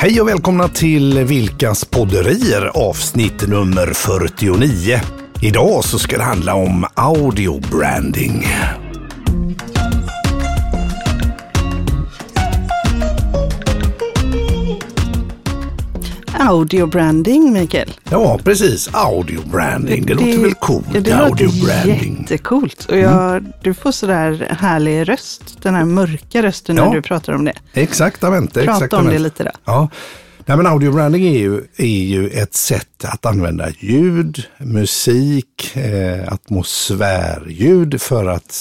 Hej och välkomna till Vilkas podderier avsnitt nummer 49. Idag så ska det handla om audio branding. Audiobranding, Mikael. Ja, precis. Audio branding. Det, låter väl coolt? Det audio låter jättecoolt. Och jag, du får sådär härlig röst, den här mörka rösten Ja. när du pratar om det. Exaktamente. Prata om exaktamente. det lite då. Ja. Nej, men audio branding är ju, är ju ett sätt att använda ljud, musik, eh, atmosfärljud för att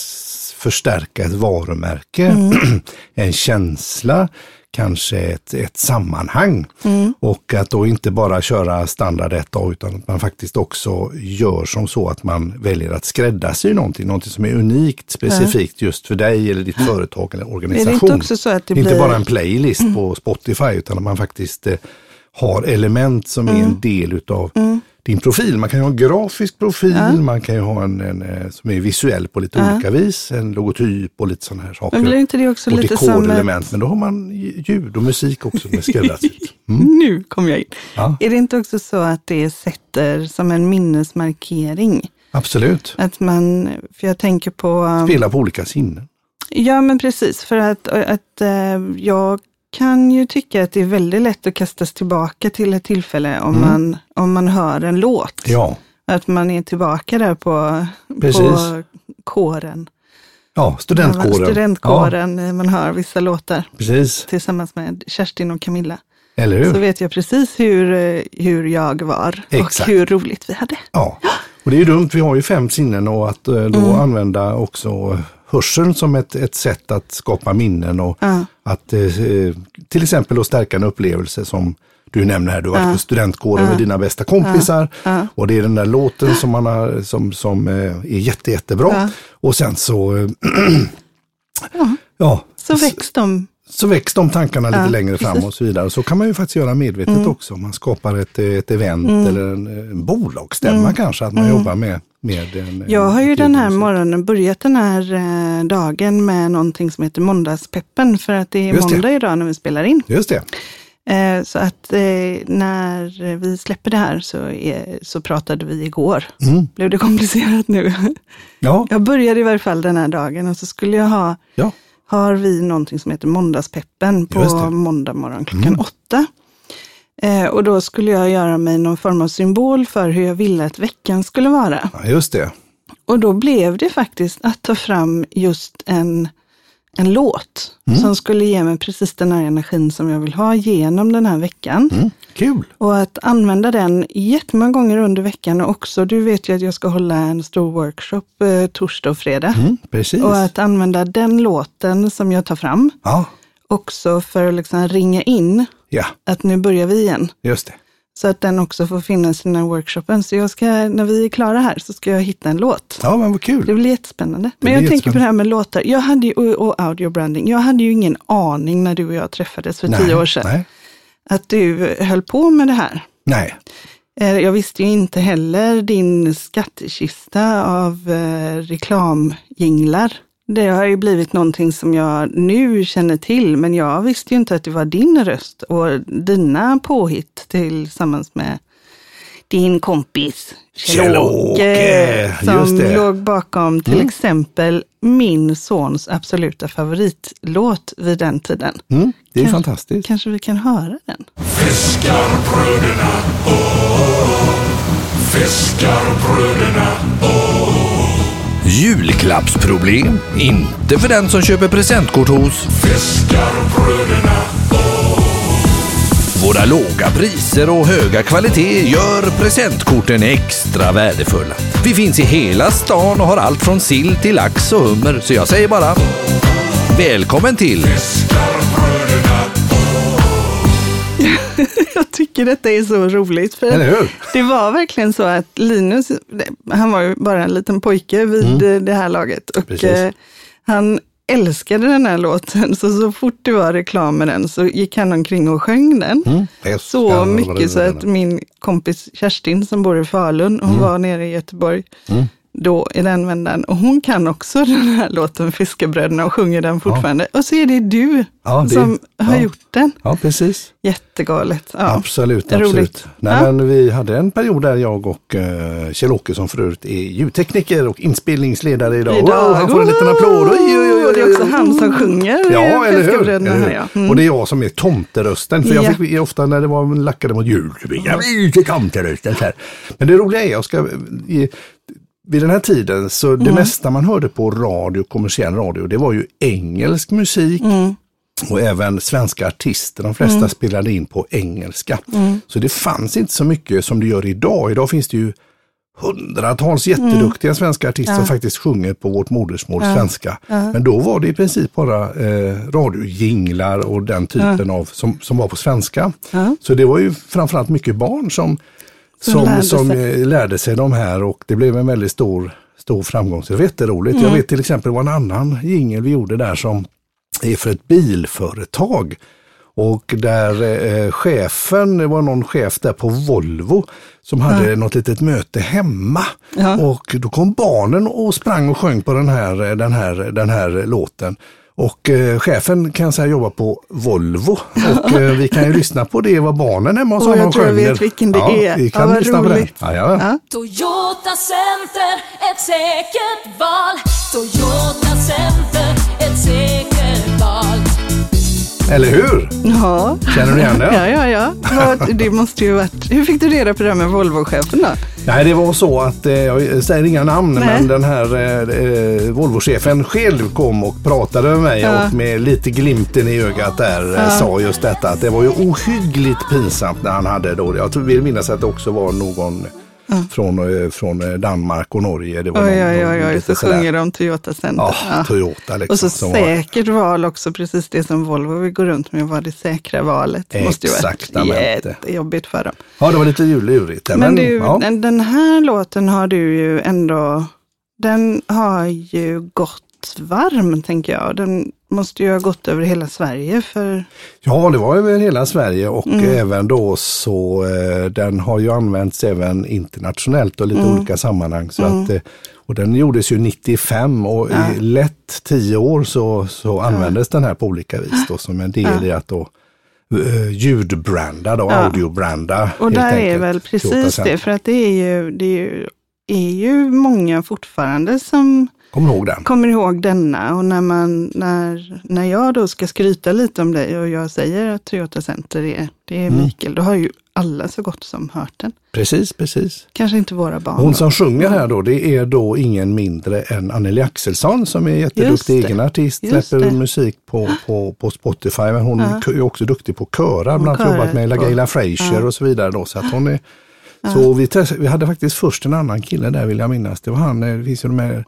förstärka ett varumärke, Mm. en känsla, kanske ett, ett sammanhang. Mm. Och att då inte bara köra standard 1A utan att man faktiskt också gör som så att man väljer att skräddarsy någonting, någonting som är unikt, specifikt just för dig eller ditt företag eller organisation. inte också så att det inte blir- Mm. bara en playlist på Spotify utan att man faktiskt eh, har element som Mm. är en del utav din profil. Man kan ha en grafisk profil, man kan ju ha en, en eh, som är visuell på lite olika vis, en logotyp och lite sådana här saker. Men blir inte det också och lite som dekorelement, men då har man ljud och musik också med skräddarsytt. Nu kom jag in. Ja. Är det inte också så att det sätter som en minnesmarkering? Absolut. Att man, för jag tänker på... um, Spela på olika sinnen. Ja, men precis. För att, att eh, jag kan ju tycka att det är väldigt lätt att kastas tillbaka till ett tillfälle om, man, om man hör en låt. Ja, Att man är tillbaka där på, Precis. på kåren. ja studentkåren. Studentkåren, när man hör vissa låtar Ja, precis, tillsammans med Kerstin och Camilla. eller hur? Så vet jag precis hur, hur jag var Exakt. och hur roligt vi hade. Ja, och det är ju dumt. Vi har ju fem sinnen och att eh, då Mm. använda också hörseln som ett, ett sätt att skapa minnen och Ja. att eh, till exempel att stärka en upplevelse som du nämner här, du har varit på studentkåren med dina bästa kompisar och det är den där låten som, man har, som, som eh, är jätte, jättebra. Ja. Och sen så, eh, ja, Så väcks de. Så väcks de tankarna lite Ja, längre fram. Mm. och så vidare. Så kan man ju faktiskt göra medvetet också. Man skapar ett, ett event eller en, en bolagsstämma kanske, att man jobbar med, med en, Mm. Jag har ju den här morgonen börjat den här eh, dagen med någonting som heter måndagspeppen. För att det är Just det. måndag idag när vi spelar in. Just det. Eh, så att eh, när vi släpper det här så, är, så pratade vi igår. Mm. Blev det komplicerat nu? Ja, Jag började i varje fall den här dagen och så skulle jag ha, ja. Har vi någonting som heter måndagspeppen på. Mm. måndag morgon klockan åtta. Eh, och då skulle jag göra mig någon form av symbol för hur jag ville att veckan skulle vara. ja, just det. Och då blev det faktiskt att ta fram just en, en låt Mm. som skulle ge mig precis den här energin som jag vill ha genom den här veckan. Mm. Kul. Och att använda den jättemånga gånger under veckan och också, du vet ju att jag ska hålla en stor workshop eh, torsdag och fredag. Mm, precis. Och att använda den låten som jag tar fram Ja, också för att liksom ringa in ja, att nu börjar vi igen. just det. Så att den också får finnas i den här workshopen. Så jag ska, när vi är klara här så ska jag hitta en låt. Ja, men vad Det kul. blir jättespännande. Men jag tänker på det här med låtar. Jag hade ju, och, audio branding. Jag hade ju ingen aning när du och jag träffades för tio år sedan. Nej, Att du höll på med det här. nej. Eh, Jag visste ju inte heller din skattkista av eh, reklamjinglar. Det har ju blivit någonting som jag nu känner till, men jag visste ju inte att det var din röst och dina påhitt tillsammans med din kompis Kjell-Åke, som just det. låg bakom till exempel min sons absoluta favoritlåt vid den tiden. Mm, det är Kanske- fantastiskt. Kanske vi kan höra den? Fiskarbröderna, åh, fiskarbröderna, Julklappsproblem? Inte för den som köper presentkort hos fiskarbröderna, Våra låga priser och höga kvalitet gör presentkorten extra värdefulla. Vi finns i hela stan och har allt från sill till lax och hummer, så jag säger bara Välkommen till fiskarbröderna, tycker detta är så roligt. För? Det var verkligen så att Linus, han var ju bara en liten pojke vid eh, det här laget. Och Precis. eh, han älskade den här låten, så så fort det var reklam med den så gick han omkring och sjöng den. Mm. Så mycket så att min kompis Kerstin som bor i Falun, hon var nere i Göteborg då i den vändan. Och hon kan också den här låten Fiskebröderna och sjunger den fortfarande. Och så är det du Ja, det- som har ja. gjort den. Ja, precis. Jättegalet. Ja. Absolut, Roligt. absolut. Nej, Ja. men vi hade en period där jag och uh, Kjell-Åke som för övrigt är ljudtekniker och inspelningsledare idag. Wow, han får en liten applåd. Oj, oj, oj, Och det är också han som sjunger Ja, eh, eller hur? Eller här, hur? Ja. Mm. Och det är jag som är tomterösten. För Ja. jag fick ofta när det var lackade mot jul, så fick jag tomterösten. Här. Men det roliga är, jag ska, vid den här tiden så Mm. det mesta man hörde på radio, kommersiell radio, det var ju engelsk musik. Mm. Och även svenska artister, de flesta spelade in på engelska. Mm. Så det fanns inte så mycket som det gör idag. Idag finns det ju hundratals jätteduktiga svenska artister som faktiskt sjunger på vårt modersmål svenska. Men då var det i princip bara eh, radiojinglar och den typen av som, som var på svenska. Så det var ju framförallt mycket barn som, Som lärde som sig. eh, lärde sig de här och det blev en väldigt stor, stor framgång. Så det var jätteroligt. Mm. Jag vet till exempel vad en annan jingel vi gjorde där som är för ett bilföretag. Och där eh, chefen, det var någon chef där på Volvo som hade något litet möte hemma. Ja. Och då kom barnen och sprang och sjöng på den här, den här, den här låten. Och eh, chefen kan jag säga jobbar på Volvo och eh, vi kan ju lyssna på det vad barnen hemma hos Åh, jag honom tror jag sjunger. vet vilken det ja, är. Vi kan Ja, vad lyssna på den. roligt. Ja, ja. Ja. Toyota Center, ett säkert val. Toyota Center, ett säkert val. Eller hur? Ja. Känner du igen det? Ja, ja, ja. Det måste ju varit... Hur fick du reda på det här med Volvo-chefen då? Nej, det var så att, eh, jag säger inga namn, Nej. men den här eh, eh, Volvo-chefen själv kom och pratade med mig Ja. och med lite glimten i ögat där eh, sa just detta att det var ju ohyggligt pinsamt när han hade då, jag vill minnas att det också var någon från, eh, från eh, Danmark och Norge. Det var Oj, någon- oj, oj, oj. Så sådär. sjunger de Toyota Center. Ja, Ja. Toyota liksom. Och så som var- säkert val också, precis det som Volvo vill gå runt med, var det säkra valet. Det måste ju varit Exaktamente. jättejobbigt för dem. Ja, det var lite lurigt. där, Men, du, ja. den här låten har du ju ändå, den har ju gått varm, tänker jag. Den måste ju ha gått över hela Sverige för, Ja, det var över hela Sverige och Mm. även då så eh, den har ju använts även internationellt och lite Mm. olika sammanhang. Så att, eh, och den gjordes ju 95 och i lätt tio år så, så användes den här på olika vis då som en del i att då uh, ljudbranda och Ja. audiobranda. och där är enkelt, väl Toyota precis det, för att det är ju, det är ju, är ju många fortfarande som Kommer ihåg den? kommer ihåg denna och när, man, när, när jag då ska skryta lite om dig och jag säger att Toyota Center är, det är Mm. Mikael, då har ju alla så gott som hört den. Precis, precis. Kanske inte våra barn. Hon som sjunger här då, det är då ingen mindre än Anneli Axelsson som är jätteduktig egen artist, släpper musik på, på, på Spotify. Men hon Ja. är också duktig på att köra, bland annat jobbat med LaGaylia Frazier Ja. och så vidare. Då, så att hon är, så vi, test, vi hade faktiskt först en annan kille där vill jag minnas. Det var han, eh, det finns ju de här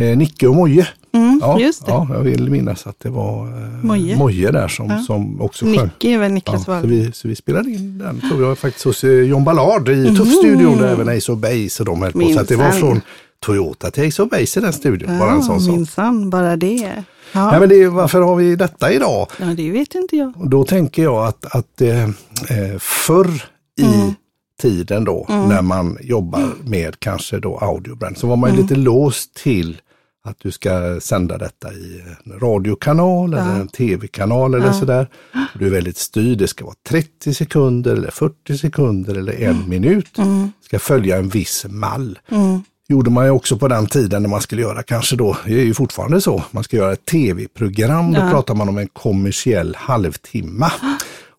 eh, Nicke och Moje. Mm, Ja, just det. ja, jag vill minnas att det var eh, Moje. Moje där som, Ja. som också sjöng. Nicky är väl Ja, Niklas så, Wahlgren. vi, så vi spelade in den, tror jag, faktiskt hos eh, John Ballard i Tuff-studion där även Ace of Base och de höll på. Så att det var från Toyota till Ace of Base i den studion. bara en sån Ja, sak. minsann, bara det. Ja, Nej, men det, varför har vi detta idag? ja, det vet inte jag. Och då tänker jag att, att eh, eh, förr i Mm. tiden då, när man jobbar med kanske då audiobrand, så var man Mm. lite låst till att du ska sända detta i en radiokanal eller en tv-kanal eller sådär. Du är väldigt styrd, det ska vara 30 sekunder eller 40 sekunder eller en Mm. minut. Ska följa en viss mall. Mm. gjorde man ju också på den tiden när man skulle göra kanske då, det är ju fortfarande så, man ska göra ett tv-program, då Ja. pratar man om en kommersiell halvtimme.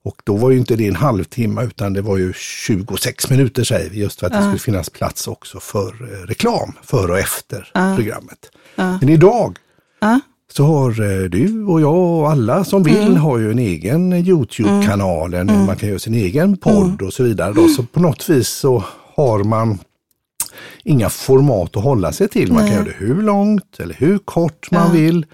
Och då var ju inte det en halvtimme utan det var ju 26 minuter säger vi, just för att det skulle finnas plats också för eh, reklam, före och efter programmet. Men idag Ja. så har eh, du och jag och alla som vill Mm. har ju en egen Youtube-kanal, en- man kan göra sin egen podd Mm. och så vidare. Då. Så på något vis så har man inga format att hålla sig till. Man kan göra det hur långt eller hur kort man vill.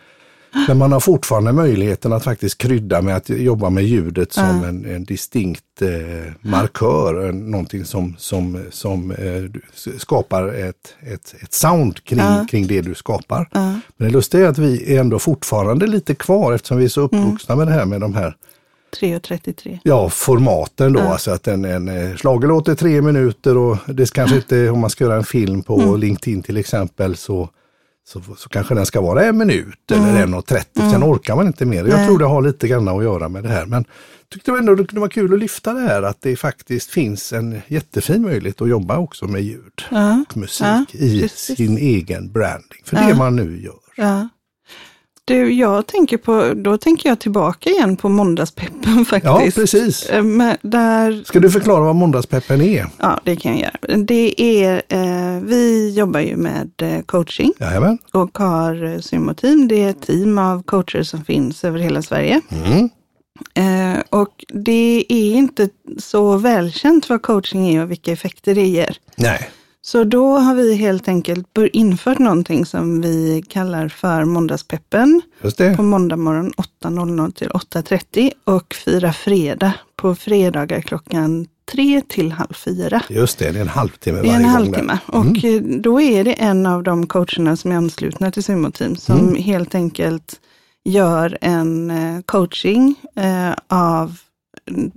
Men man har fortfarande möjligheten att faktiskt krydda med att jobba med ljudet som en, en distinkt eh, markör, någonting som, som, som eh, skapar ett, ett, ett sound kring, kring det du skapar. Men det lustiga är att vi är ändå fortfarande lite kvar eftersom vi är så uppvuxna med det här med de här 3.33. ja, formaten då. Ja. Alltså att en, en eh, schlagerlåt är tre minuter och det kanske inte, om man ska göra en film på Mm. LinkedIn till exempel, så, så, så kanske den ska vara en minut Mm. eller en och trettio. Sen orkar man inte mer. Jag tror det har lite grann att göra med det här. Men tyckte ändå det kunde vara kul att lyfta det här att det faktiskt finns en jättefin möjlighet att jobba också med ljud Ja. och musik Ja, i precis. sin egen branding. För Ja. det man nu gör. Du, jag tänker på, då tänker jag tillbaka igen på måndagspeppen faktiskt. Ja, precis. Eh, Men där, Ska du förklara vad måndagspeppen är? ja, det kan jag göra. Det är, eh, vi jobbar ju med eh, coaching Jajamän. och har eh, Symo-team. Det är ett team av coacher som finns över hela Sverige. Mm. Eh, och det är inte så välkänt vad coaching är och vilka effekter det ger. Nej. Så då har vi helt enkelt infört någonting som vi kallar för måndagspeppen. På måndag morgon 8.00 till 8.30 och fira fredag på fredagar klockan 3 till halv 4. Just det, det är en halvtimme Det är varje en gång halvtimme. Mm. och eh, då är det en av de coacherna som är anslutna till Sumo-team som Mm. helt enkelt gör en eh, coaching eh, av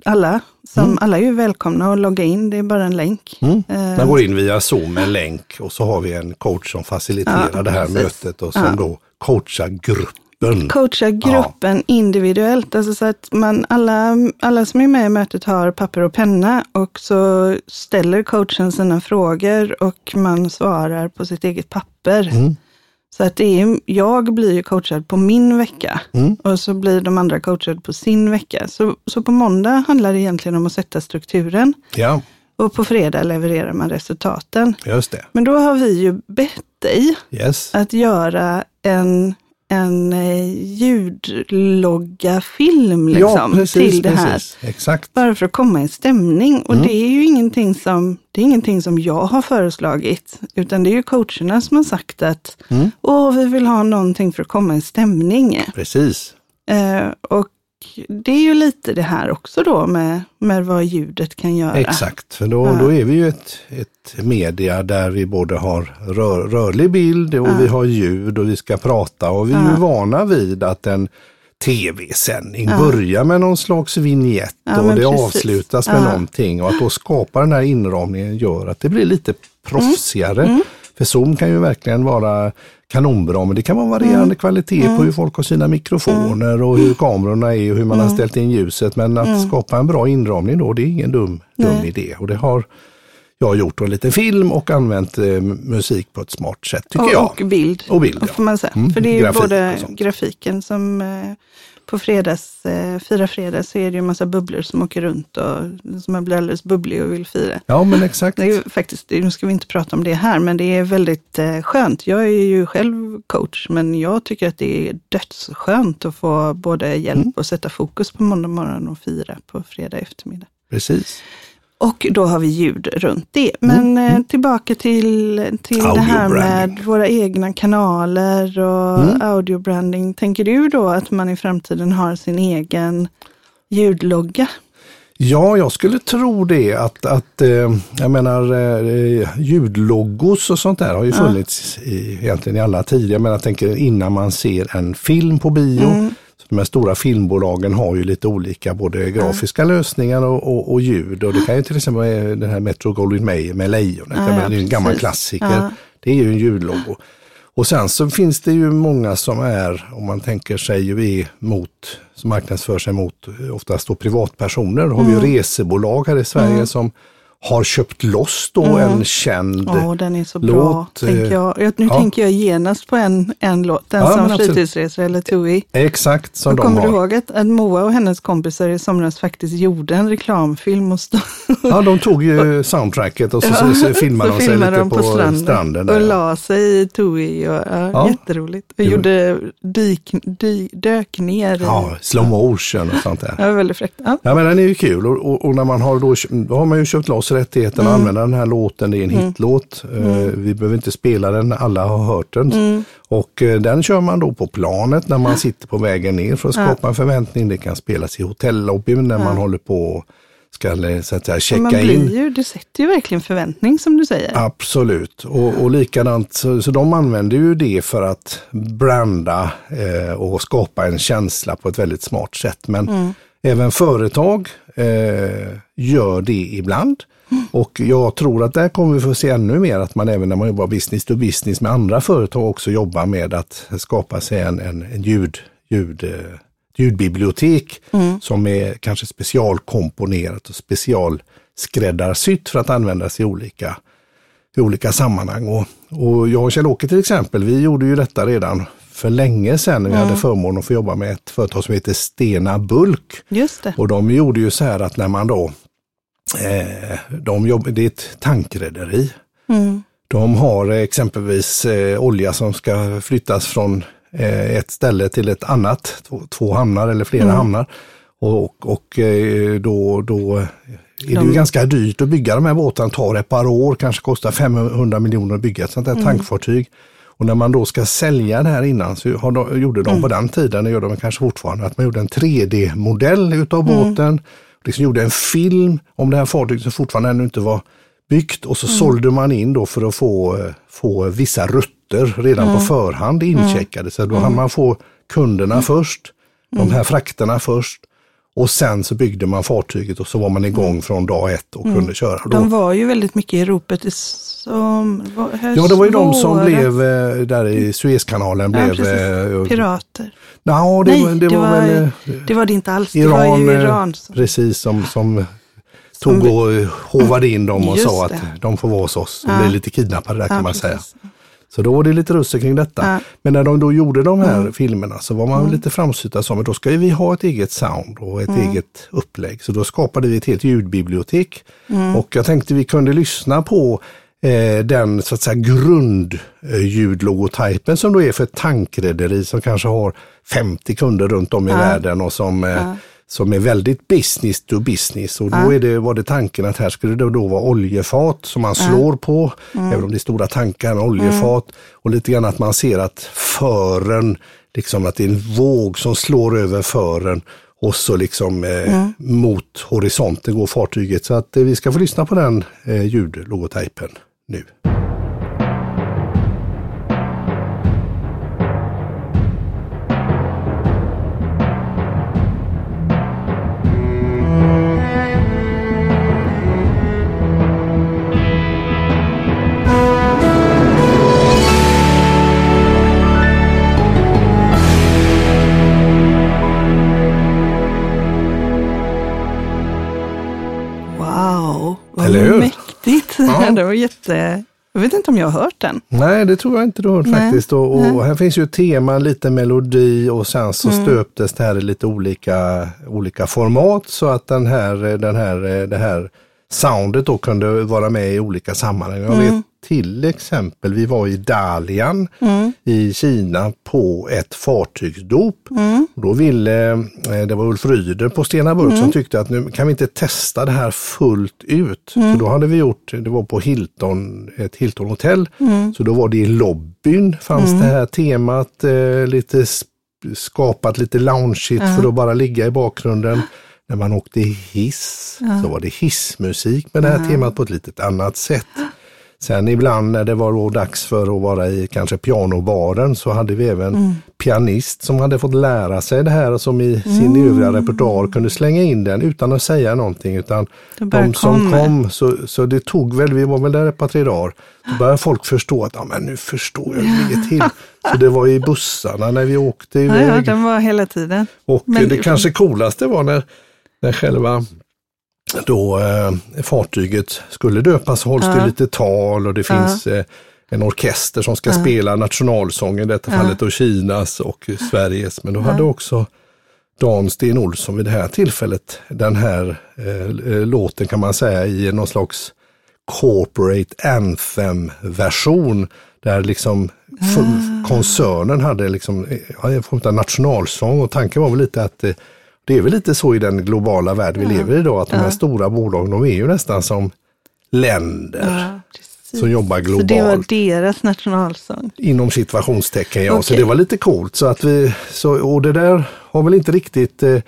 alla. Som Alla är ju välkomna att logga in, det är bara en länk. Mm. Eh, Man går in via Zoom med länk och så har vi en coach som faciliterar Ja, det här precis. mötet och som Ja. då coachar gruppen. coacha gruppen individuellt. Alltså så att man, alla, alla som är med i mötet har papper och penna och så ställer coachen sina frågor och man svarar på sitt eget papper. Mm. Så att det är, jag blir ju coachad på min vecka Mm. och så blir de andra coachade på sin vecka. Så, så på måndag handlar det egentligen om att sätta strukturen Ja, och på fredag levererar man resultaten. just det. Men då har vi ju bett dig Yes. att göra en, en eh, ljudlogga-film liksom, till det här. precis. Exakt. Bara för att komma i stämning. Och det är ju ingenting som, det är ingenting som jag har föreslagit, utan det är ju coacherna som har sagt att Mm. Åh, vi vill ha någonting för att komma i stämning. Precis. Eh, och det är ju lite det här också då med, med vad ljudet kan göra. Exakt, för då, Ja. då är vi ju ett, ett media där vi både har rör, rörlig bild och Ja. vi har ljud och vi ska prata och vi är Ja. ju vana vid att en tv-sändning Ja. börjar med någon slags vignett och det precis. avslutas med Ja. någonting och att då skapa den här inramningen gör att det blir lite proffsigare. Mm. För Zoom kan ju verkligen vara kanonbra, men det kan vara varierande Mm. kvalitet på hur folk har sina mikrofoner och hur kamerorna är och hur man Mm. har ställt in ljuset. Men att skapa en bra inramning då, det är ingen dum, dum Nej. idé. Och det har jag gjort en liten film och använt eh, musik på ett smart sätt, tycker och, jag. och bild. Och bild, ja. får man säga. Mm, För det är ju grafik både grafiken som eh, på fredags, eh, fira fredag så är det ju en massa bubblor som åker runt och som blir alldeles bubblig och vill fira. Ja, men exakt. Det är faktiskt, nu ska vi inte prata om det här, men det är väldigt eh, skönt. Jag är ju själv coach, men jag tycker att det är dödsskönt att få både hjälp Mm. och sätta fokus på måndag morgon och fira på fredag eftermiddag. Precis. Och då har vi ljud runt det. Men eh, tillbaka till, till det här med våra egna kanaler och Mm. audiobranding. Tänker du då att man i framtiden har sin egen ljudlogga? Ja, jag skulle tro det att, att eh, jag menar eh, ljudlogos och sånt där har ju funnits i, egentligen i alla tider. Jag menar, jag tänker innan man ser en film på bio. Mm. De här stora filmbolagen har ju lite olika både grafiska lösningar och, och, och ljud. Och det kan ju till exempel vara den här Metro Goldwyn Mayer med lejonet. Ja, ja, det är en gammal klassiker. Det är ju en ljudlogo. Och sen så finns det ju många som är, om man tänker sig ju är mot, som marknadsför sig mot eh, oftast då privatpersoner. Då har vi ju Mm. resebolag här i Sverige som har köpt loss då en känd Mm. Ja, den är så bra. låt, tänker eh, jag. Nu ja. tänker jag genast på en, en låt, den Ja, som. Fritidsresor eller TUI. Exakt som de kommer har. du ihåg att, att Moa och hennes kompisar i somras faktiskt gjorde en reklamfilm och stod Ja, de tog ju soundtracket och så, så, så filmade de sig filmade lite de på, stranden. där. och la sig i TUI. Och, ja, Ja. Jätteroligt. Och gjorde dyk, dy, dök ner. Ja, slow motion och sånt där. Var väldigt fräckt. Ja. Ja men den är ju kul och, och, och när man har då, då har man ju köpt loss rättigheten Mm. att använda den här låten, det är en hitlåt. Eh, vi behöver inte spela den, alla har hört den. Mm. Och eh, den kör man då på planet när man sitter på vägen ner för att skapa en förväntning. Det kan spelas i hotellobbyn när man håller på ska eh, så att säga, checka Man in. blir ju, det sätter ju verkligen förväntning som du säger. Absolut, och, och likadant så, så de använder ju det för att branda eh, och skapa en känsla på ett väldigt smart sätt. Men även företag eh, gör det ibland. Och jag tror att där kommer vi få se ännu mer att man även när man jobbar business to business med andra företag också jobbar med att skapa sig en, en, en ljud, ljud, eh, ljudbibliotek som är kanske specialkomponerat och specialskräddarsytt för att användas i olika, i olika sammanhang. Och, och jag och Kjell-Åke till exempel, vi gjorde ju detta redan för länge sedan. Vi hade förmånen att få jobba med ett företag som heter Stena Bulk. Just det. Och de gjorde ju så här att när man då, eh, de jobb, det är ett tankrederi. De har exempelvis eh, olja som ska flyttas från eh, ett ställe till ett annat, två, två hamnar eller flera hamnar. Och, och eh, då, då är det ju ganska dyrt att bygga de här båtarna, tar ett par år, kanske kostar 500 miljoner att bygga ett sånt här tankfartyg. Och när man då ska sälja det här innan så de, gjorde de på den tiden, det gör de kanske fortfarande, att man gjorde en 3D-modell utav båten. Liksom gjorde en film om det här fartyget som fortfarande ännu inte var byggt och så sålde man in då för att få, eh, få vissa rutter redan på förhand incheckade. Så då hann man få kunderna först, de här frakterna först och sen så byggde man fartyget och så var man igång från dag ett och kunde köra. De var ju väldigt mycket i ropet som, var- höst, ja, det var ju de som våren. blev eh, där i Suezkanalen. Ja, blev, precis. eh, Pirater. Ja, det, Nej, var, det, var, väl eh, det var det inte alls. Iran, det var ju Iran. Som, precis som, som tog och hovade in dem och sa att det. de får vara hos oss. De Ja. blev lite kidnappade där kan Ja, man precis. säga. Så då var det lite russel kring detta. Ja. Mm. Men när de då gjorde de här filmerna så var man lite framsynt som att då ska vi ha ett eget sound och ett Mm. eget upplägg. Så då skapade vi ett helt ljudbibliotek. Mm. Och jag tänkte vi kunde lyssna på eh, den så att säga grundljudlogotypen som då är för ett tankrederi som kanske har 50 kunder runt om i världen och som eh, som är väldigt business to business. Och då är det, var det tanken att här skulle det då vara oljefat som man slår på, även om det är stora tankar, oljefat. Och lite grann att man ser att fören, liksom att det är en våg som slår över fören och så liksom eh, mot horisonten går fartyget. Så att eh, vi ska få lyssna på den eh, ljudlogotypen nu. Ja. det var jätte... Jag vet inte om jag har hört den. Nej, det tror jag inte du har hört Nej. faktiskt. Och, och här finns ju tema, lite melodi och sen så Mm. stöptes det här i lite olika, olika format så att den här, den här, det här soundet då kunde vara med i olika sammanhang. Jag Mm. vet till exempel, vi var i Dalian Mm. i Kina på ett fartygsdop. Och då ville, eh, det var Ulf Ryder på Stena Burk Mm. som tyckte att nu kan vi inte testa det här fullt ut. Så då hade vi gjort, det var på Hilton, ett Hilton hotell. Mm. Så då var det i lobbyn fanns det här temat, eh, lite skapat lite loungeigt för att bara ligga i bakgrunden. När man åkte hiss så var det hissmusik med det här temat på ett litet annat sätt. Sen ibland när det var då dags för att vara i kanske pianobaren så hade vi även Mm. pianist som hade fått lära sig det här och som i sin Mm. övriga repertoar kunde slänga in den utan att säga någonting. Utan de som kommer. kom, så, så det tog väl, vi var väl där ett par tre dagar, så började folk förstå att ja, men nu förstår jag ligger till. Så det var i bussarna när vi åkte Ja, ja, iväg. den var hela tiden. Och Men- det kanske coolaste var när, när själva då eh, fartyget skulle döpas hålls det Ja. lite tal och det Ja. finns eh, en orkester som ska spela nationalsången, i detta fallet då Kinas och Sveriges. Men då hade också Dan Sten Olsson vid det här tillfället den här eh, eh, låten kan man säga i någon slags corporate anthem-version. Där liksom koncernen hade liksom, eh, ja, en form av nationalsång och tanken var väl lite att eh, det är väl lite så i den globala värld vi lever i idag att de här stora bolagen de är ju nästan som länder Ja, som jobbar Så det var globalt deras nationalsång. inom situationstecken. Ja. Så Okej. det var lite coolt. Så att vi, så, och det där har väl inte riktigt, eh,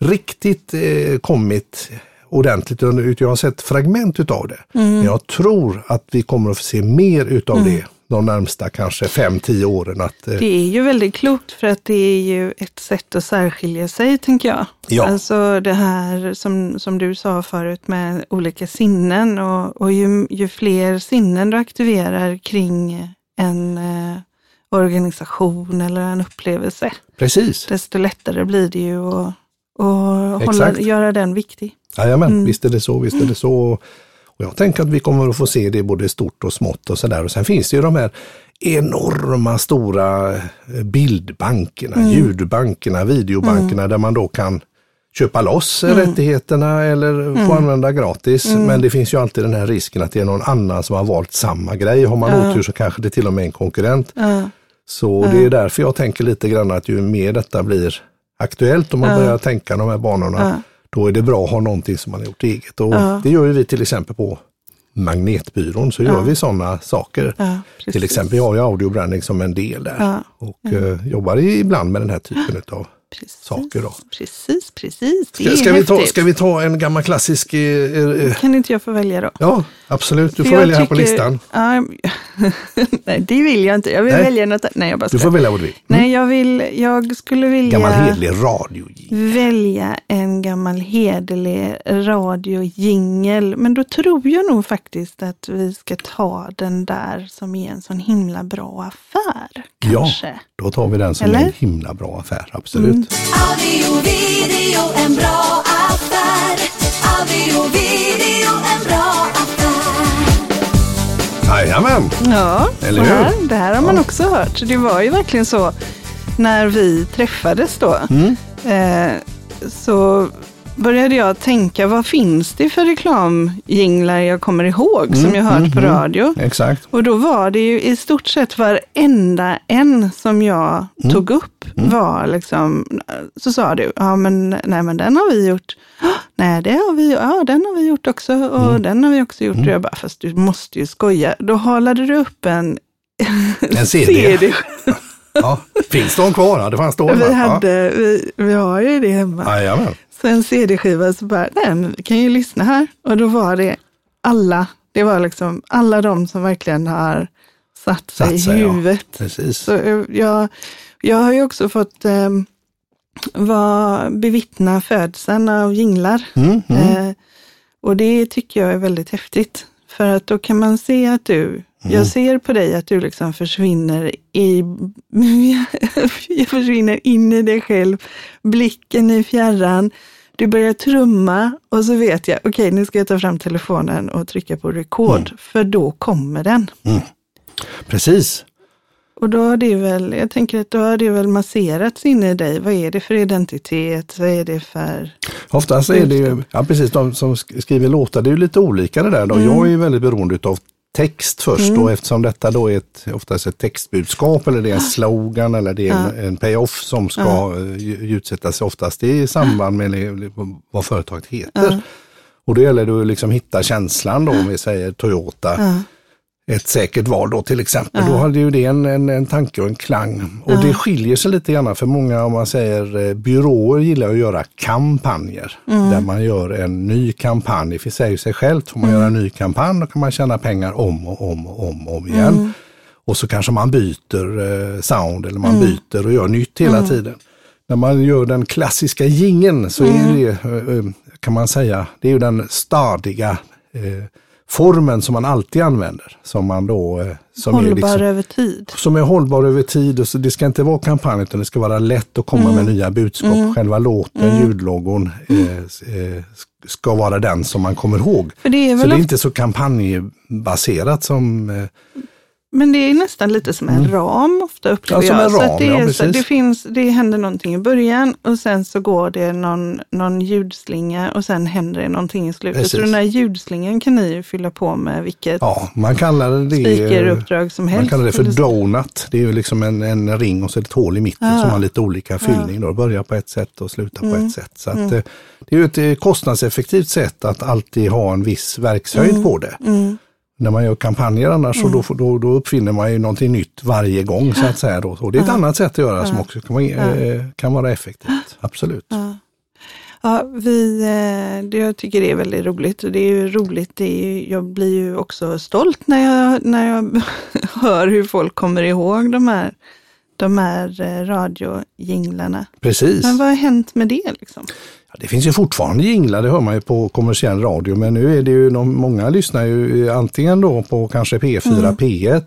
riktigt eh, kommit ordentligt. utan Jag har sett fragment utav det. Mm. Men jag tror att vi kommer att få se mer utav det de närmsta kanske 5-10 åren. Att, eh, Det är ju väldigt klokt för att det är ju ett sätt att särskilja sig, tänker jag. Ja. Alltså det här som, som du sa förut med olika sinnen och, och ju, ju fler sinnen du aktiverar kring en eh, organisation eller en upplevelse, Precis, desto lättare blir det ju att, att hålla, göra den viktig. Jajamän, Mm. visst är det så, visst är det så. Och jag tänker att vi kommer att få se det både stort och smått och sådär. Och sen finns det ju de här enorma stora eh, bildbankerna, Mm. ljudbankerna, videobankerna där man då kan köpa loss Mm. rättigheterna eller få använda gratis. Men det finns ju alltid den här risken att det är någon annan som har valt samma grej. Har man otur så kanske det till och med är en konkurrent. Ja, Så det är därför jag tänker lite grann att ju mer detta blir aktuellt, om man börjar tänka de här banorna, då är det bra att ha någonting som man har gjort eget. Och Det gör ju vi till exempel på Magnetbyrån, så gör vi sådana saker. ja, till exempel, jag har ju audiobranding som en del där Ja. och eh, jobbar ibland med den här typen av Precis, saker då. Precis, precis. Det Ska, ska, vi ta, ska vi ta en gammal klassisk... Eh, eh, Kan inte jag få välja då? ja, absolut. Du För får välja här på tycker- listan. Ja, nej, det vill jag inte. Jag vill Nej. välja något Nej, jag bara Du skojar. får välja vad du vill. Nej, jag, vill, jag skulle vilja Gammal hedlig radio. välja en gammal hederlig radiojingel. Men då tror jag nog faktiskt att vi ska ta den där som är en sån himla bra affär. Kanske. Ja, då tar vi den som Eller? är en himla bra affär, absolut. Audio, video, en bra affär. Audio, video, en bra affär. Jajamän! Ja, Eller hur? här, det här har man också hört. Det var ju verkligen så när vi träffades då. Mm. Eh, så började jag tänka, vad finns det för reklamjinglar jag kommer ihåg Mm, som jag hört på radio? Exakt. Och då var det ju i stort sett varenda en som jag Mm. tog upp var liksom, så sa du, ja men nej men den har vi gjort. "Ah, Nej, det har vi, ja den har vi gjort också och Mm. den har vi också gjort. Och jag bara, fast du måste ju skoja. Då halade du upp en En CD. CD. Ja. Finns de kvar? Ja, det fanns då. Vi, hade, vi, vi har ju det hemma. Ja. Jajamän. Så en CD-skiva så bara, nej men vi kan ju lyssna här. Och då var det alla, det var liksom alla de som verkligen har satt sig, Satt sig, i ja. huvudet. Precis. Så eh, jag, jag har ju också fått eh, vara, bevittna födseln av jinglar. Mm, mm. Eh, och det tycker jag är väldigt häftigt. För att då kan man se att du, Mm. jag ser på dig att du liksom försvinner i, jag försvinner in i dig själv, blicken i fjärran. Du börjar trumma och så vet jag, okej nu ska jag ta fram telefonen och trycka på record, Mm. för då kommer den. Precis. Och då har det väl, jag tänker att då har det väl masserats in i dig. Vad är det för identitet? Vad är det för... Oftast är det ju, ja precis, de som sk- skriver låtar, det är ju lite olika det där då. Jag är ju väldigt beroende av text först och eftersom detta då är ett, oftast ett textbudskap eller det är en slogan eller det är en, en payoff som ska ja. utsättas oftast i samband med vad företaget heter. Och då gäller det att liksom hitta känslan då, om vi säger Toyota. Ett säkert val då till exempel. Då hade ju det en, en, en tanke och en klang. Och det skiljer sig lite grann för många, om man säger eh, byråer gillar att göra kampanjer. Där man gör en ny kampanj. För sig sig självt får man göra en ny kampanj, då kan man tjäna pengar om och om och om, och om igen. Och så kanske man byter eh, sound eller man byter och gör nytt hela tiden. När man gör den klassiska gingen så är det, eh, kan man säga, det är ju den stadiga eh, formen som man alltid använder. Som man då... eh, Som är hållbar liksom, över tid. som är hållbar över tid. Och så det ska inte vara kampanj utan det ska vara lätt att komma med nya budskap. Själva låten, ljudlogon eh, eh, ska vara den som man kommer ihåg. För det är Så väl det är inte så kampanjbaserat som... Eh, Men det är nästan lite som en ram ofta upplever Ja, jag. så ram, att det, ja, är så, precis. det, finns, det händer någonting i början och sen så går det någon, någon ljudslinga och sen händer det någonting i slutet. Så Precis. den här ljudslingan kan ni ju fylla på med vilket ja, man kallar det... speakeruppdrag som helst. Man kallar det för så- donut. Det är ju liksom en, en ring och så ett hål i mitten som har lite olika fyllning. Då. Börjar på ett sätt och slutar på Mm. ett sätt. Så att, eh, det är ju ett eh, kostnadseffektivt sätt att alltid ha en viss verkshöjd Mm. på det. När man gör kampanjer annars så då, då, då uppfinner man ju någonting nytt varje gång så att säga. Då. Och det är ett annat sätt att göra som också kan vara, eh, kan vara effektivt. Absolut. Ja, vi, eh, det jag tycker det är väldigt roligt och det är ju roligt, det är, jag blir ju också stolt när jag, när jag hör hur folk kommer ihåg de här, de här eh, radiojinglarna. Precis. Men vad har hänt med det liksom? Ja, det finns ju fortfarande jinglar, det hör man ju på kommersiell radio, men nu är det ju, de, många lyssnar ju antingen då på kanske P4, P1,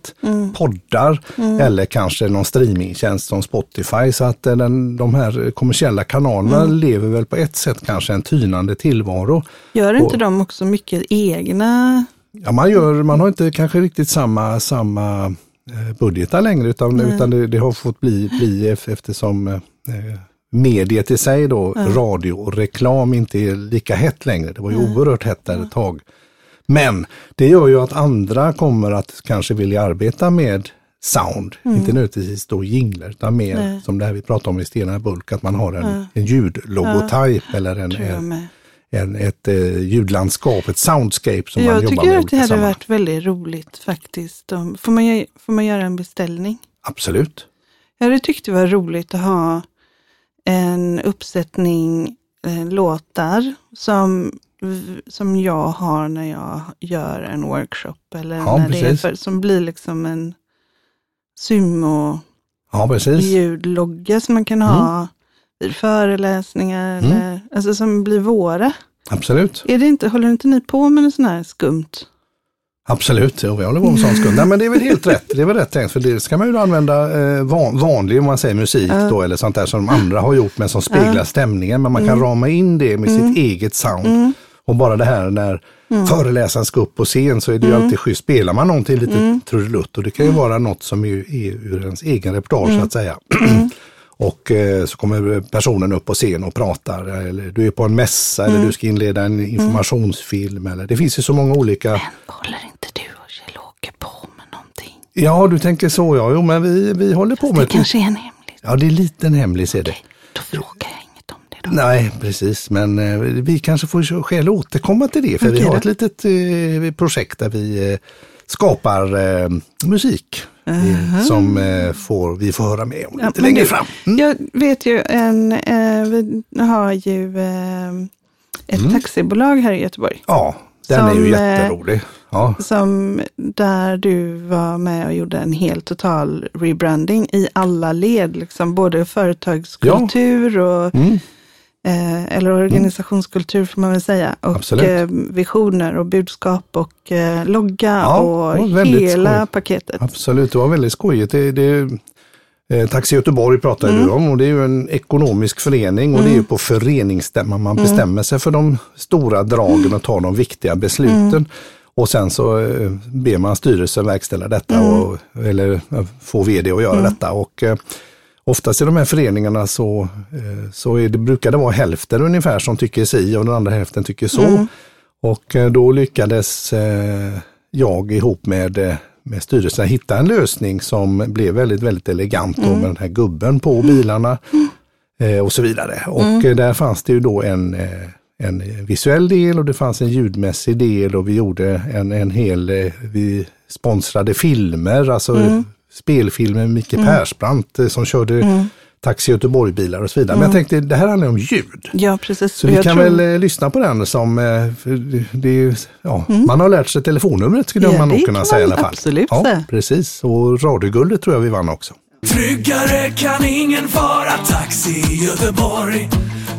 poddar eller kanske någon streamingtjänst som Spotify. Så att eh, den, de här kommersiella kanalerna lever väl på ett sätt kanske en tynande tillvaro. Gör inte Och- de också mycket egna? Ja, man, gör, man har inte kanske riktigt samma, samma eh, budgetar längre utan, utan det, det har fått bli, bli ef- eftersom eh, mediet i sig då, radio och reklam inte är lika hett längre. Det var ju oerhört hett där ett tag. Men det gör ju att andra kommer att kanske vilja arbeta med sound, inte nödvändigtvis då jinglar, utan mer Nej. som det här vi pratade om i Stena Bulk, att man har en, en ljudlogotyp eller en, jag en, en, ett eh, ljudlandskap, ett soundscape som man Jag jobbar tycker med i att det hade sammanhang. varit väldigt roligt faktiskt. Om- Får man, får man göra en beställning? Absolut. Jag hade tyckt det var roligt att ha en uppsättning eh, låtar som, som jag har när jag gör en workshop. Eller Ja, när det är för, som blir liksom en sumo Ja, precis. ljudlogga som man kan Mm. ha vid föreläsningar. Eller, alltså som blir våra. Absolut. Är det inte, håller inte ni på med något sånt här skumt? Absolut, jo, jag håller på med sån skuld. Nej, men det är väl helt rätt. Det är väl rätt tänkt, för det ska man ju använda eh, van, vanlig, om man säger musik då, eller sånt där som de andra har gjort, men som speglar stämningen. Men man kan rama in det med sitt eget sound. Och bara det här när föreläsaren ska upp på scen så är det ju alltid schysst. Spelar man någonting lite trudelutt och det kan ju vara något som är, är ur ens egen repertoar så att säga. Och eh, så kommer personen upp på scen och pratar, eller du är på en mässa eller du ska inleda en informationsfilm. Eller, det finns ju så många olika Håller inte du och Kjell-Åke på med någonting? Ja, du tänker så ja. Jo, men vi, vi håller på Det med... kanske är en hemlis. Ja, det är en hemlis är det. Då frågar jag inget om det då. Nej, precis. Men eh, vi kanske får skäl att återkomma till det. För vi Okej har då. ett litet eh, projekt där vi eh, skapar eh, musik. Eh, som eh, får, vi får höra med om Ja, lite längre du, fram. Mm. Jag vet ju en, eh, vi har ju eh, ett taxibolag här i Göteborg. Ja, den är ju Som, eh, jätterolig. Ja, Som där du var med och gjorde en helt total rebranding i alla led. Liksom både företagskultur och Mm. Eh, eller organisationskultur får man väl säga. Och Absolut. eh, visioner och budskap och eh, logga Ja, och hela skoj. paketet. Absolut, det var väldigt skojigt. Det, det, Taxi Göteborg pratar Mm. du om och det är ju en ekonomisk förening och det är ju på föreningsstämman man Mm. bestämmer sig för de stora dragen och tar de viktiga besluten. Mm. Och sen så ber man styrelsen verkställa detta Mm. och, eller få vd att göra detta. Och, Oftast i de här föreningarna så, eh, så är det, brukar det vara hälften ungefär som tycker si och den andra hälften tycker så. Mm. Och eh, då lyckades eh, jag ihop med, med styrelsen hitta en lösning som blev väldigt, väldigt elegant då, med den här gubben på bilarna eh, och så vidare. Och eh, där fanns det ju då en, en visuell del och det fanns en ljudmässig del och vi gjorde en, en hel, vi sponsrade filmer, alltså spelfilmer med Micke Persbrandt eh, som körde Taxi Göteborg-bilar och så vidare. Men jag tänkte, det här handlar om ljud. Ja, precis. Så vi jag kan tror- väl eh, lyssna på den som, eh, ju- ja, man har lärt sig telefonnumret skulle Ja, man nog kunna säga i alla fall. absolut ja, precis. Och radioguldet tror jag vi vann också. Tryggare kan ingen vara taxi Göteborg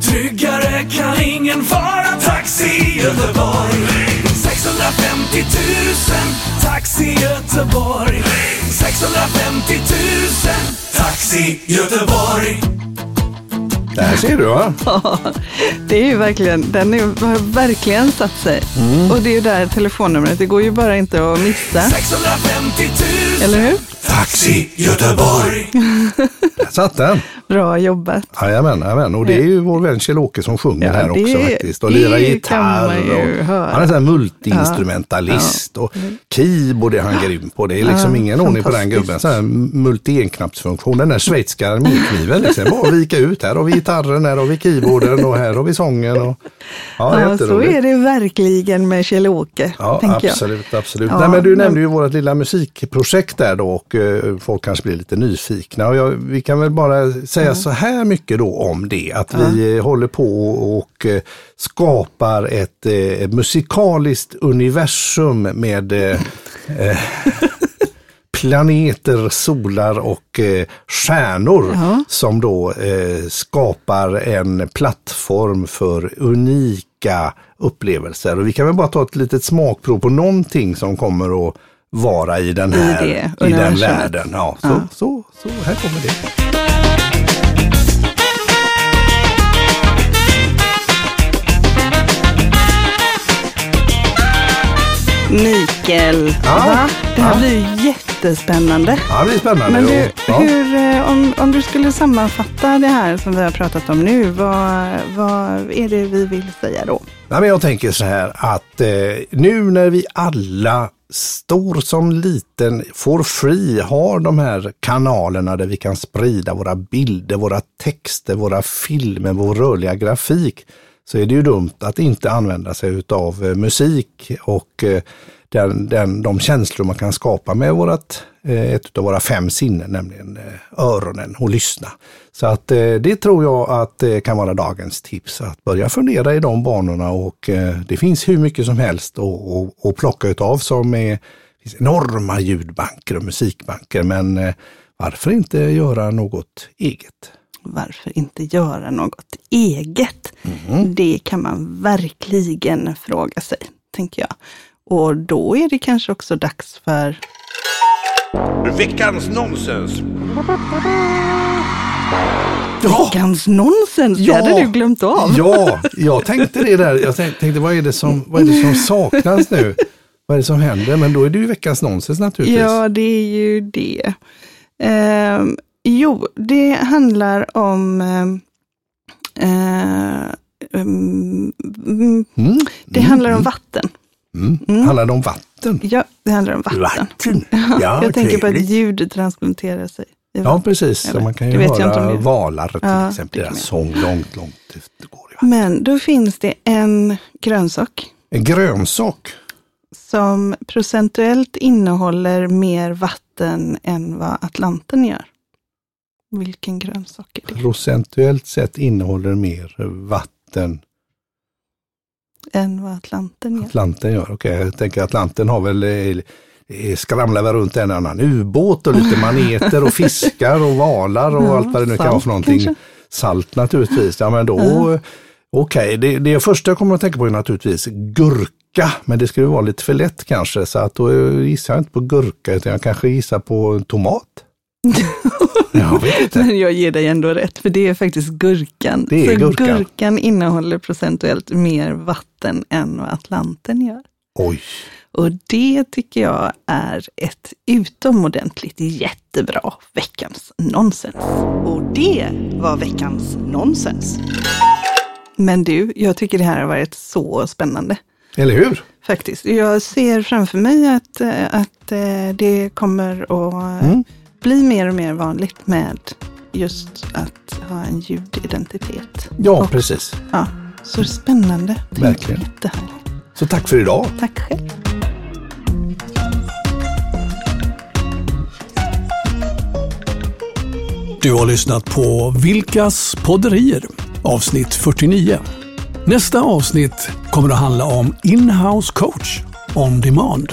Tryggare kan ingen vara taxi Göteborg 650 000 Taxi Göteborg 650 000 Taxi Göteborg Där ser du va? Det är ju verkligen, den är, har verkligen satt sig. Mm. Och det är ju där telefonnumret, det går ju bara inte att missa. 650 000 Eller hur? Taxi Göteborg Där satt den. Bra jobbat. Jajamän, jajamän. Och det är ju vår vän Kjell-Åke som sjunger Ja, här det- också faktiskt. Och lirar gitarr. Och, han är en sån här multiinstrumentalist. Och keyboard är han grym på. Det är liksom Ja, ingen ordning på den gubben. Sån här multi-enknappsfunktion. Den där schweiziska armékniven. Liksom. Bara vika ut. Här har vi gitarren, här har vi keyboarden och här har vi sången. Och, ja, Ja, så är det verkligen med Kjell-Åke, Ja, tänker jag. absolut, absolut. Ja, Nej, men du men- nämnde ju vårt lilla musikprojekt där då och eh, folk kanske blir lite nyfikna. Och jag, vi kan väl bara säga så här mycket då om det, att vi eh, håller på och eh, skapar ett eh, musikaliskt universum med eh, planeter, solar och eh, stjärnor Ja. som då eh, skapar en plattform för unika upplevelser. Och vi kan väl bara ta ett litet smakprov på någonting som kommer att vara i den I här, det i den världen. Ja, så, Ja. Så, så här kommer det. Mikael, Ja. va? det här Ja. blir ju jättespännande. Ja, det blir spännande. Men du, ja. hur, eh, om, om du skulle sammanfatta det här som vi har pratat om nu, vad, vad är det vi vill säga då? Nej, men jag tänker så här att eh, nu när vi alla, stor som liten, får free, har de här kanalerna där vi kan sprida våra bilder, våra texter, våra filmer, vår rörliga grafik, så är det ju dumt att inte använda sig av eh, musik och eh, den, den, de känslor man kan skapa med vårat, eh, ett av våra fem sinnen, nämligen eh, öronen och lyssna. Så att eh, det tror jag att det kan vara dagens tips, att börja fundera i de banorna och det finns hur mycket som helst att, plocka utav som är finns enorma ljudbanker och musikbanker, men varför inte göra något eget? Varför inte göra något eget? Det kan man verkligen fråga sig, tänker jag. Och då är det kanske också dags för Veckans nonsens. veckans nonsens. Ja. Det hade du glömt av. Ja, jag tänkte det där. Jag tänkte, vad, är det som, vad är det som saknas nu? Vad är det som händer? Men då är det ju veckans nonsens naturligtvis. Ja, det är ju det. Ehm, jo, det handlar om ehm, eh, mm, mm, Mm. det handlar om vatten. Mm. Handlar det om vatten? Ja, det handlar om vatten. Vatten? Ja, jag tänker på att trevligt. ljud transplanterar sig. Ja, precis. Man kan ju höra valar till Ja, exempel. Deras sång långt, långt det går. i. Men då finns det en grönsak En grönsak. som procentuellt innehåller mer vatten än vad Atlanten gör. Vilken grönsak är det? Procentuellt sett innehåller mer vatten Än vad Atlanten gör. Atlanten gör. Okej, jag tänker Atlanten har väl eh, eh, skramlar väl runt en annan ubåt och lite maneter och fiskar och valar och Ja, allt vad det nu kan vara för någonting. kanske. Salt naturligtvis. Ja men då, Ja. okej, det, det första jag kommer att tänka på är naturligtvis gurka. Men det skulle vara lite för lätt kanske så att då gissar jag inte på gurka utan jag kanske gissar på tomat. Jag vet inte. Men jag ger dig ändå rätt, för det är faktiskt gurkan. Det är Så gurkan. gurkan innehåller procentuellt mer vatten än vad Atlanten gör. Oj, Och det tycker jag är ett utomordentligt jättebra veckans nonsens. Och det var veckans nonsens. Men du, jag tycker det här har varit så spännande. eller hur? Faktiskt. Jag ser framför mig att, eh, att eh, det kommer att Mm. Bli mer och mer vanligt med just att ha en ljudidentitet. Ja, Och- precis. Ja, så spännande. Tänk, Verkligen. Jättehärligt. Så tack för idag. Tack själv. Du har lyssnat på Vilkas podderier avsnitt 49. Nästa avsnitt kommer att handla om inhouse coach on demand.